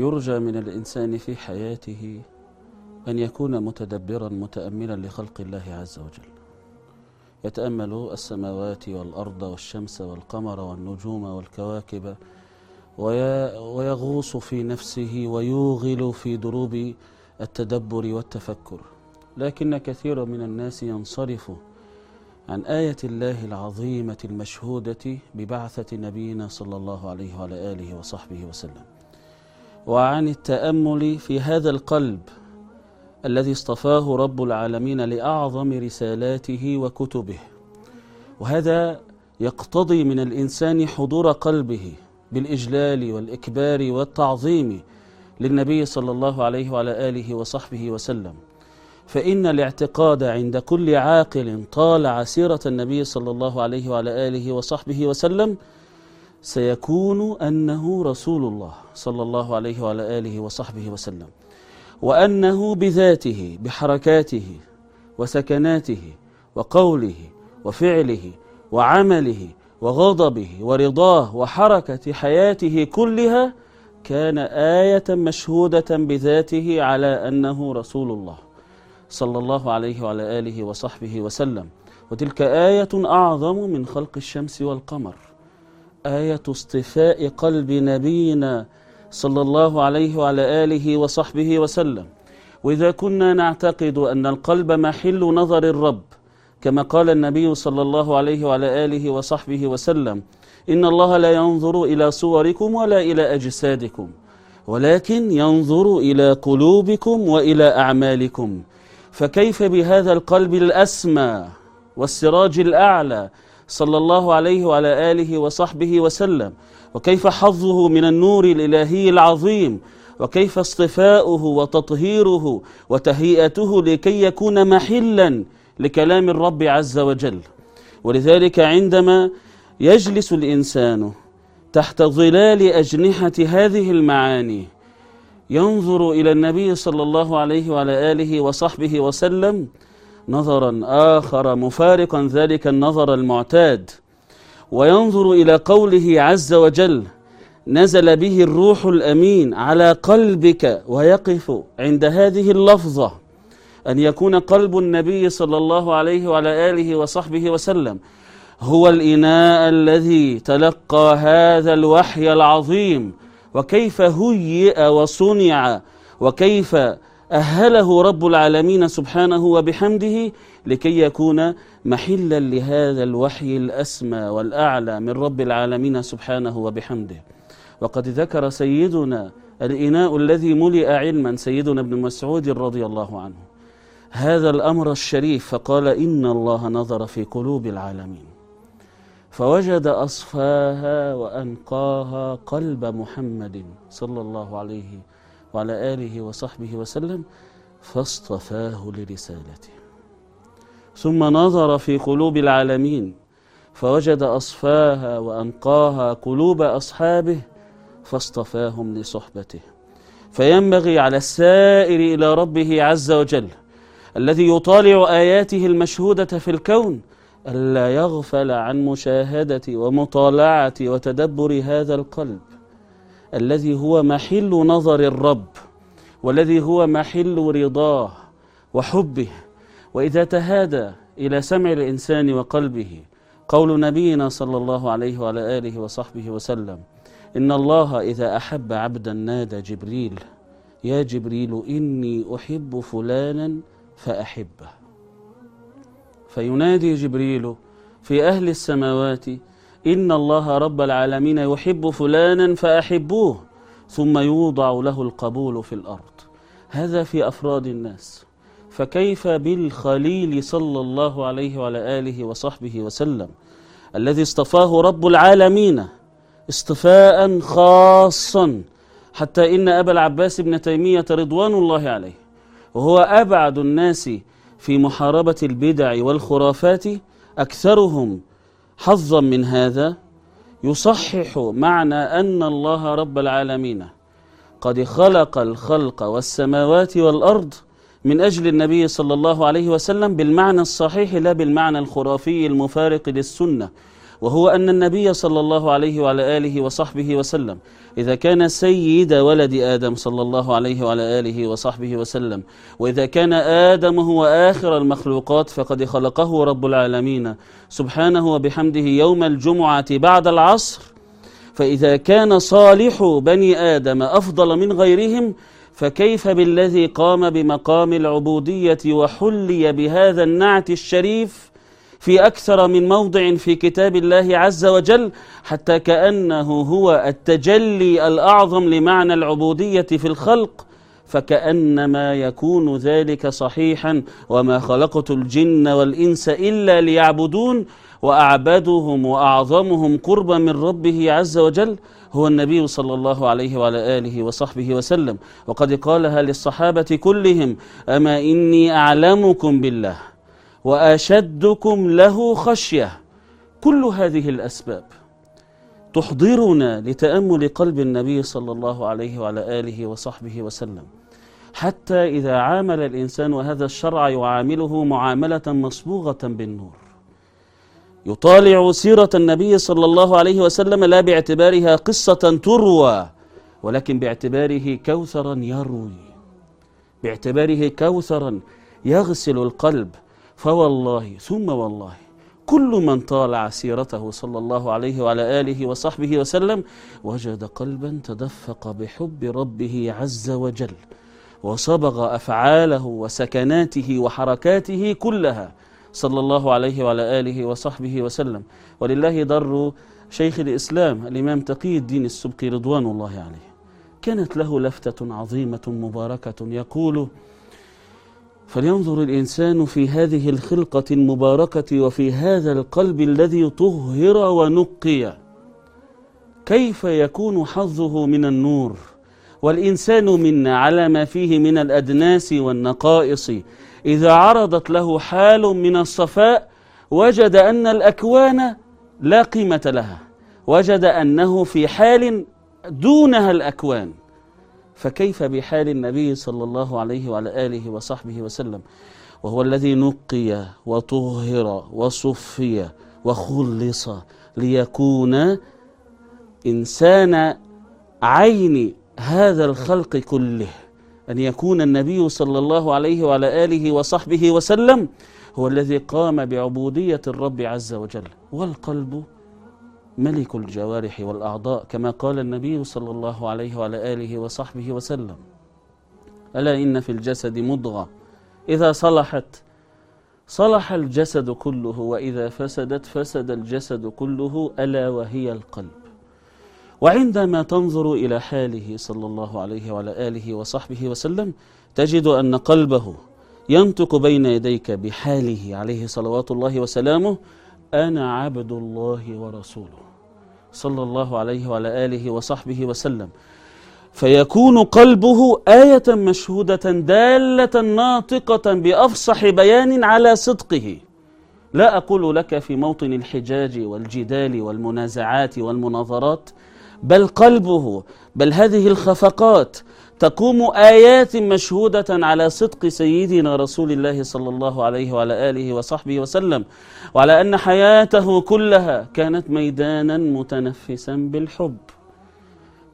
يرجى من الإنسان في حياته أن يكون متدبرا متأملا لخلق الله عز وجل. يتأمل السماوات والأرض والشمس والقمر والنجوم والكواكب ويغوص في نفسه ويوغل في دروب التدبر والتفكر. لكن كثير من الناس ينصرف عن آية الله العظيمة المشهودة ببعثة نبينا صلى الله عليه وعلى آله وصحبه وسلم. وعن التأمل في هذا القلب الذي اصطفاه رب العالمين لأعظم رسالاته وكتبه. وهذا يقتضي من الإنسان حضور قلبه بالإجلال والإكبار والتعظيم للنبي صلى الله عليه وعلى آله وصحبه وسلم. فإن الاعتقاد عند كل عاقل طالع سيرة النبي صلى الله عليه وعلى آله وصحبه وسلم سيكون أنه رسول الله صلى الله عليه وعلى آله وصحبه وسلم وأنه بذاته بحركاته وسكناته وقوله وفعله وعمله وغضبه ورضاه وحركة حياته كلها كان آية مشهودة بذاته على أنه رسول الله صلى الله عليه وعلى آله وصحبه وسلم وتلك آية أعظم من خلق الشمس والقمر. آية اصطفاء قلب نبينا صلى الله عليه وعلى آله وصحبه وسلم. وإذا كنا نعتقد أن القلب محل نظر الرب كما قال النبي صلى الله عليه وعلى آله وصحبه وسلم إن الله لا ينظر إلى صوركم ولا إلى أجسادكم ولكن ينظر إلى قلوبكم وإلى أعمالكم. فكيف بهذا القلب الأسمى والسراج الأعلى صلى الله عليه وعلى آله وصحبه وسلم. وكيف حظه من النور الإلهي العظيم؟ وكيف اصطفاؤه وتطهيره وتهيئته لكي يكون محلا لكلام الرب عز وجل؟ ولذلك عندما يجلس الإنسان تحت ظلال أجنحة هذه المعاني ينظر إلى النبي صلى الله عليه وعلى آله وصحبه وسلم نظرا آخر مفارقا ذلك النظر المعتاد. وينظر إلى قوله عز وجل نزل به الروح الأمين على قلبك ويقف عند هذه اللفظة أن يكون قلب النبي صلى الله عليه وعلى آله وصحبه وسلم هو الإناء الذي تلقى هذا الوحي العظيم. وكيف هيئ وصنع وكيف أهله رب العالمين سبحانه وبحمده لكي يكون محلا لهذا الوحي الأسمى والأعلى من رب العالمين سبحانه وبحمده. وقد ذكر سيدنا الإناء الذي ملئ علما سيدنا ابن مسعود رضي الله عنه. هذا الأمر الشريف فقال إن الله نظر في قلوب العالمين. فوجد أصفاها وأنقاها قلب محمد صلى الله عليه وعلى آله وصحبه وسلم فاصطفاه لرسالته. ثم نظر في قلوب العالمين فوجد أصفاها وأنقاها قلوب أصحابه فاصطفاهم لصحبته. فينبغي على السائر إلى ربه عز وجل الذي يطالع آياته المشهودة في الكون ألا يغفل عن مشاهدة ومطالعة وتدبر هذا القلب. الذي هو محل نظر الرب والذي هو محل رضاه وحبه وإذا تهادى إلى سمع الإنسان وقلبه قول نبينا صلى الله عليه وعلى آله وصحبه وسلم إن الله إذا أحب عبدا نادى جبريل يا جبريل إني أحب فلانا فأحبه. فينادي جبريل في أهل السماوات إن الله رب العالمين يحب فلانا فأحبوه ثم يوضع له القبول في الأرض. هذا في أفراد الناس. فكيف بالخليل صلى الله عليه وعلى آله وصحبه وسلم؟ الذي اصطفاه رب العالمين اصطفاء خاصا. حتى إن أبا العباس بن تيمية رضوان الله عليه. وهو أبعد الناس في محاربة البدع والخرافات أكثرهم حظا من هذا يصحح معنى أن الله رب العالمين قد خلق الخلق والسماوات والأرض من أجل النبي صلى الله عليه وسلم بالمعنى الصحيح لا بالمعنى الخرافي المفارق للسنة. وهو أن النبي صلى الله عليه وعلى آله وصحبه وسلم إذا كان سيد ولد آدم صلى الله عليه وعلى آله وصحبه وسلم وإذا كان آدم هو آخر المخلوقات فقد خلقه رب العالمين سبحانه وبحمده يوم الجمعة بعد العصر فإذا كان صالح بني آدم أفضل من غيرهم فكيف بالذي قام بمقام العبودية وحلي بهذا النعت الشريف؟ في أكثر من موضع في كتاب الله عز وجل حتى كأنه هو التجلي الأعظم لمعنى العبودية في الخلق فكأنما يكون ذلك صحيحا وما خلقت الجن والإنس إلا ليعبدون وأعبدهم وأعظمهم قربا من ربه عز وجل هو النبي صلى الله عليه وعلى آله وصحبه وسلم. وقد قالها للصحابة كلهم أما إني أعلمكم بالله؟ وأشدكم له خشية. كل هذه الأسباب تحضرنا لتأمل قلب النبي صلى الله عليه وعلى آله وصحبه وسلم. حتى إذا عامل الإنسان وهذا الشرع يعامله معاملة مصبوغة بالنور. يطالع سيرة النبي صلى الله عليه وسلم لا باعتبارها قصة تروى ولكن باعتباره كوثرا يروي. باعتباره كوثرا يغسل القلب فوالله ثم والله كل من طالع سيرته صلى الله عليه وعلى آله وصحبه وسلم وجد قلبا تدفق بحب ربه عز وجل وصبغ أفعاله وسكناته وحركاته كلها صلى الله عليه وعلى آله وصحبه وسلم. ولله در شيخ الإسلام الإمام تقي الدين السبقي رضوان الله عليه. كانت له لفتة عظيمة مباركة يقول فلينظر الإنسان في هذه الخلقة المباركة وفي هذا القلب الذي طهر ونقي. كيف يكون حظه من النور؟ والإنسان منا على ما فيه من الأدناس والنقائص. إذا عرضت له حال من الصفاء وجد أن الأكوان لا قيمة لها. وجد أنه في حال دونها الأكوان. فكيف بحال النبي صلى الله عليه وعلى آله وصحبه وسلم؟ وهو الذي نقي وطهر وصفي وخلص ليكون إنسان عين هذا الخلق كله. أن يكون النبي صلى الله عليه وعلى آله وصحبه وسلم هو الذي قام بعبودية الرب عز وجل. والقلب ملك الجوارح والأعضاء كما قال النبي صلى الله عليه وعلى آله وصحبه وسلم. ألا إن في الجسد مضغة. إذا صلحت صلح الجسد كله وإذا فسدت فسد الجسد كله ألا وهي القلب. وعندما تنظر إلى حاله صلى الله عليه وعلى آله وصحبه وسلم تجد أن قلبه ينطق بين يديك بحاله عليه صلوات الله وسلامه أنا عبد الله ورسوله. صلى الله عليه وعلى آله وصحبه وسلم. فيكون قلبه آية مشهودة دالة ناطقة بأفصح بيان على صدقه. لا أقول لك في موطن الحجاج والجدال والمنازعات والمناظرات بل قلبه بل هذه الخفقات تقوم آيات مشهودة على صدق سيدنا رسول الله صلى الله عليه وعلى آله وصحبه وسلم وعلى أن حياته كلها كانت ميدانا متنفسا بالحب.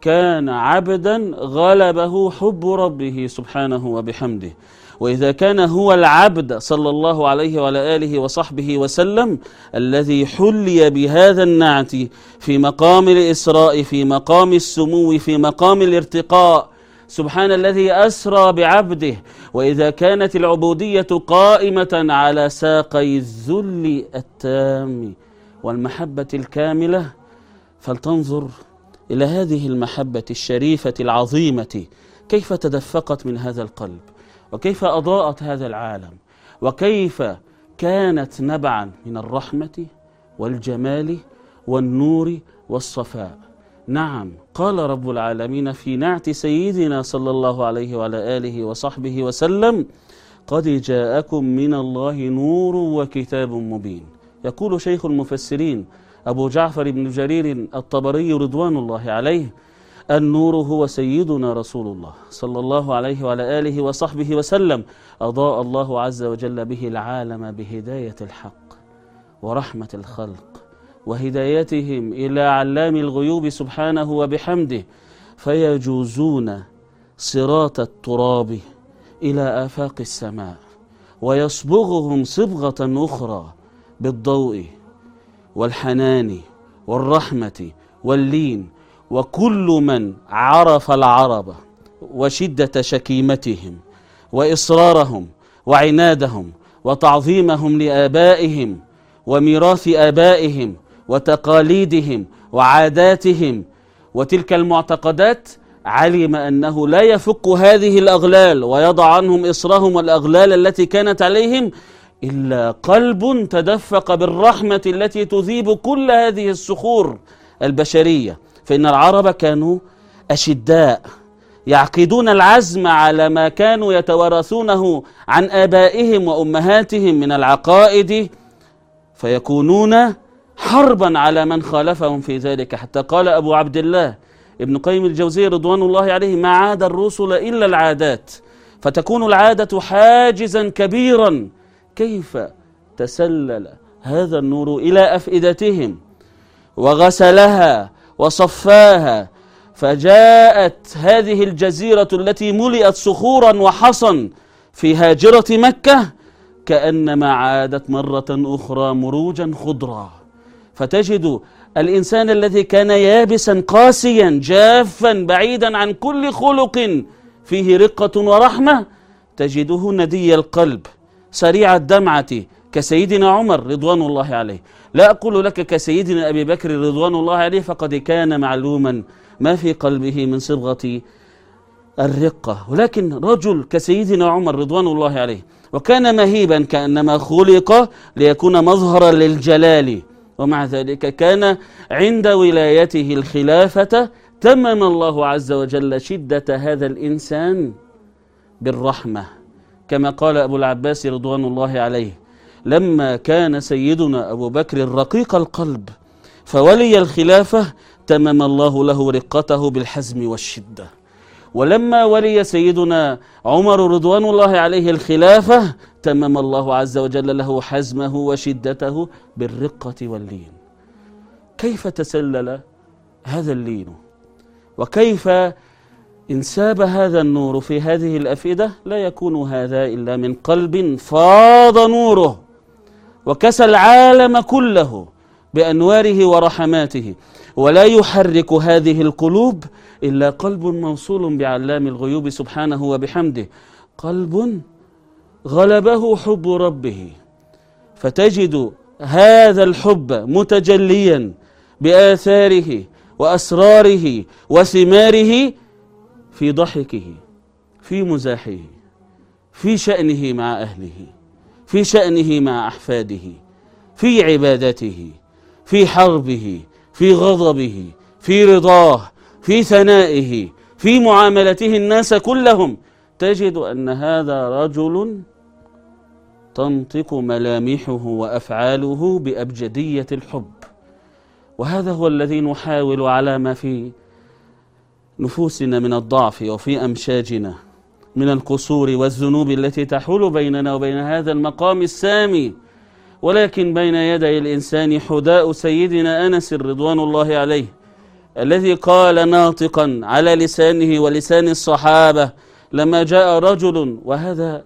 كان عبدا غلبه حب ربه سبحانه وبحمده. وإذا كان هو العبد صلى الله عليه وعلى آله وصحبه وسلم الذي حلي بهذا النعت في مقام الإسراء في مقام السمو في مقام الارتقاء سبحان الذي أسرى بعبده وإذا كانت العبودية قائمة على ساقي الذل التام والمحبة الكاملة فلتنظر إلى هذه المحبة الشريفة العظيمة كيف تدفقت من هذا القلب وكيف أضاءت هذا العالم وكيف كانت نبعا من الرحمة والجمال والنور والصفاء. نعم قال رب العالمين في نعت سيدنا صلى الله عليه وعلى آله وصحبه وسلم قد جاءكم من الله نور وكتاب مبين. يقول شيخ المفسرين أبو جعفر بن جرير الطبري رضوان الله عليه النور هو سيدنا رسول الله صلى الله عليه وعلى آله وصحبه وسلم أضاء الله عز وجل به العالم بهداية الحق ورحمة الخلق. وهدايتهم إلى علام الغيوب سبحانه وبحمده فيجوزون صراط التراب إلى آفاق السماء ويصبغهم صبغة أخرى بالضوء والحنان والرحمة واللين وكل من عرف العرب وشدة شكيمتهم وإصرارهم وعنادهم وتعظيمهم لآبائهم وميراث آبائهم وتقاليدهم وعاداتهم. وتلك المعتقدات علم أنه لا يفك هذه الأغلال ويضع عنهم إصرهم والأغلال التي كانت عليهم إلا قلب تدفق بالرحمة التي تذيب كل هذه الصخور البشرية. فإن العرب كانوا أشداء يعقدون العزم على ما كانوا يتوارثونه عن آبائهم وأمهاتهم من العقائد فيكونون حربا على من خالفهم في ذلك. حتى قال أبو عبد الله ابن قيم الجوزي رضوان الله عليه ما عاد الرسل إلا العادات فتكون العادة حاجزا كبيرا. كيف تسلل هذا النور إلى أفئدتهم؟ وغسلها وصفاها. فجاءت هذه الجزيرة التي ملئت صخورا وحصا في هاجرة مكة كأنما عادت مرة أخرى مروجا خضرا. فتجد الإنسان الذي كان يابسا قاسيا جافا بعيدا عن كل خلق فيه رقة ورحمة تجده ندي القلب سريع الدمعة كسيدنا عمر رضوان الله عليه. لا أقول لك كسيدنا أبي بكر رضوان الله عليه فقد كان معلوما ما في قلبه من صبغة الرقة. ولكن رجل كسيدنا عمر رضوان الله عليه وكان مهيبا كأنما خلق ليكون مظهرا للجلال. ومع ذلك كان عند ولايته الخلافة تمم الله عز وجل شدة هذا الإنسان بالرحمة كما قال أبو العباس رضوان الله عليه لما كان سيدنا أبو بكر رقيق القلب فولي الخلافة تمم الله له رقته بالحزم والشدة. ولما ولي سيدنا عمر رضوان الله عليه الخلافة تمم الله عز وجل له حزمه وشدته بالرقة واللين. كيف تسلل هذا اللين؟ وكيف انساب هذا النور في هذه الأفئدة؟ لا يكون هذا إلا من قلب فاض نوره وكسى العالم كله. بأنواره ورحماته. ولا يحرك هذه القلوب إلا قلب موصول بعلام الغيوب سبحانه وبحمده. قلب غلبه حب ربه. فتجد هذا الحب متجليا بآثاره وأسراره وثماره في ضحكه في مزاحه في شأنه مع أهله في شأنه مع أحفاده في عبادته في حربه في غضبه في رضاه في ثنائه في معاملته الناس كلهم. تجد أن هذا رجل تنطق ملامحه وأفعاله بأبجدية الحب. وهذا هو الذي نحاول على ما في نفوسنا من الضعف وفي أمشاجنا من القصور والذنوب التي تحول بيننا وبين هذا المقام السامي. ولكن بين يدي الإنسان حداء سيدنا أنس رضوان الله عليه الذي قال ناطقا على لسانه ولسان الصحابة لما جاء رجل وهذا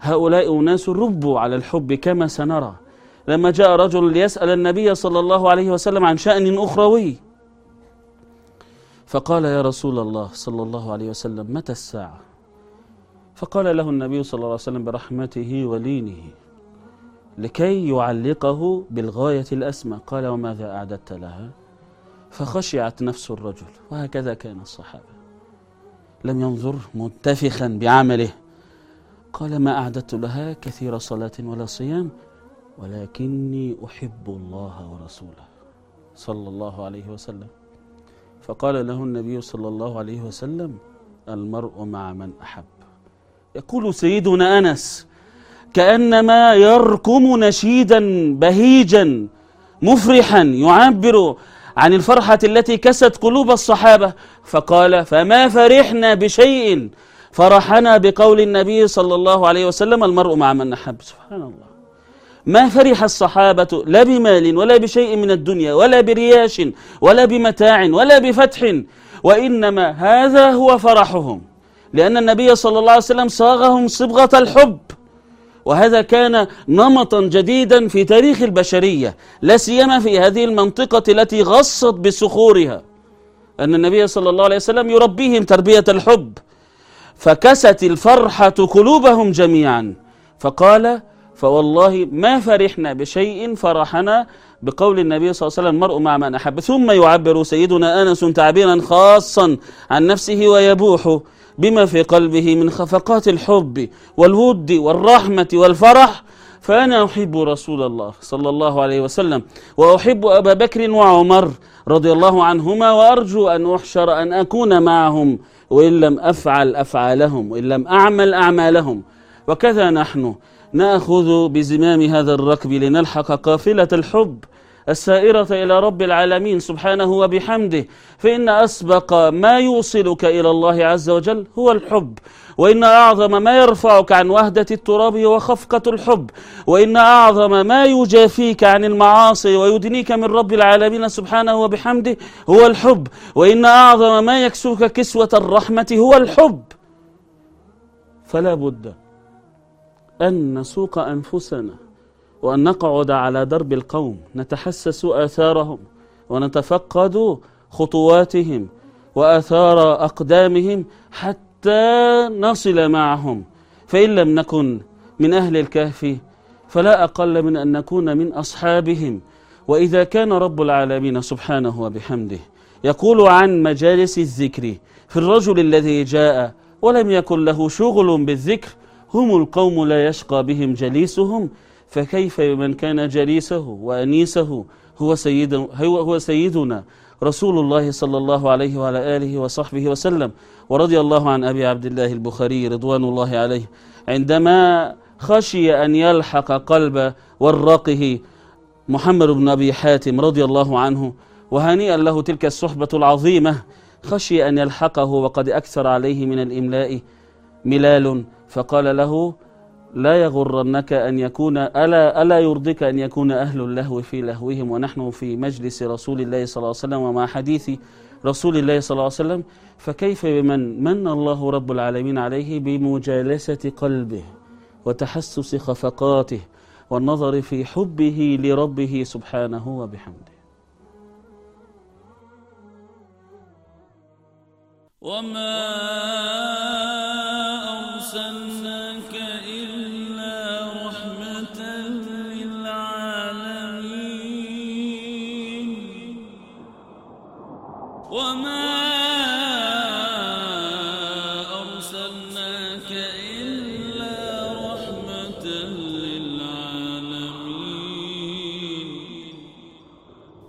هؤلاء أناس ربوا على الحب كما سنرى لما جاء رجل ليسأل النبي صلى الله عليه وسلم عن شأن أخروي فقال يا رسول الله صلى الله عليه وسلم متى الساعة؟ فقال له النبي صلى الله عليه وسلم برحمته ولينه. لكي يعلقه بالغاية الأسمى. قال وماذا أعددت لها؟ فخشعت نفس الرجل وهكذا كان الصحابة. لم ينظر منتفخا بعمله. قال ما أعددت لها كثير صلاة ولا صيام ولكني أحب الله ورسوله. صلى الله عليه وسلم. فقال له النبي صلى الله عليه وسلم المرء مع من أحب. يقول سيدنا أنس كأنما يركم نشيدا بهيجا مفرحا يعبر عن الفرحة التي كست قلوب الصحابة. فقال فما فرحنا بشيء. فرحنا بقول النبي صلى الله عليه وسلم المرء مع من أحب. سبحان الله. ما فرح الصحابة لا بمال ولا بشيء من الدنيا ولا برياش ولا بمتاع ولا بفتح. وإنما هذا هو فرحهم. لأن النبي صلى الله عليه وسلم صاغهم صبغة الحب. وهذا كان نمطا جديدا في تاريخ البشرية لا سيما في هذه المنطقة التي غصت بصخورها أن النبي صلى الله عليه وسلم يربيهم تربية الحب. فكست الفرحة قلوبهم جميعا. فقال فوالله ما فرحنا بشيء فرحنا بقول النبي صلى الله عليه وسلم المرء مع من أحب. ثم يعبر سيدنا أنس تعبيرا خاصا عن نفسه ويبوح بما في قلبه من خفقات الحب والود والرحمة والفرح فأنا أحب رسول الله صلى الله عليه وسلم وأحب أبا بكر وعمر رضي الله عنهما وأرجو أن أحشر أن أكون معهم وإن لم أفعل أفعالهم وإن لم أعمل أعمالهم. وكذا نحن نأخذ بزمام هذا الركب لنلحق قافلة الحب. السائرة إلى رب العالمين سبحانه وبحمده فإن أسبق ما يوصلك إلى الله عز وجل هو الحب وإن أعظم ما يرفعك عن وهدة التراب هو خفقة الحب وإن أعظم ما يجافيك عن المعاصي ويدنيك من رب العالمين سبحانه وبحمده هو الحب وإن أعظم ما يكسوك كسوة الرحمة هو الحب. فلا بد أن نسوق أنفسنا وأن نقعد على درب القوم نتحسس آثارهم ونتفقد خطواتهم وآثار أقدامهم حتى نصل معهم. فإن لم نكن من أهل الكهف فلا أقل من أن نكون من أصحابهم. وإذا كان رب العالمين سبحانه وبحمده يقول عن مجالس الذكر في الرجل الذي جاء ولم يكن له شغل بالذكر هم القوم لا يشقى بهم جليسهم فكيف من كان جليسه وأنيسه هو, سيد هو, هو سيدنا رسول الله صلى الله عليه وعلى آله وصحبه وسلم. ورضي الله عن أبي عبد الله البخاري رضوان الله عليه. عندما خشي أن يلحق قلب ورقه محمد بن أبي حاتم رضي الله عنه وهنيئا له تلك الصحبة العظيمة خشي أن يلحقه وقد أكثر عليه من الإملاء ملال. فقال له لا يغرنك أن يكون ألا, ألا يرضيك أن يكون أهل اللهو في لهوهم ونحن في مجلس رسول الله صلى الله عليه وسلم ومع حديث رسول الله صلى الله عليه وسلم فكيف بمن من الله رب العالمين عليه؟ بمجالسة قلبه وتحسس خفقاته والنظر في حبه لربه سبحانه وبحمده. وما أرسلناك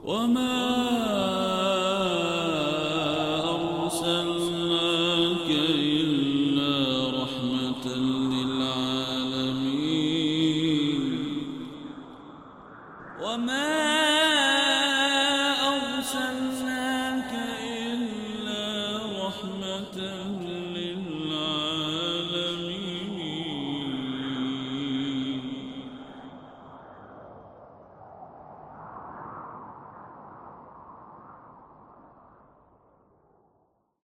وما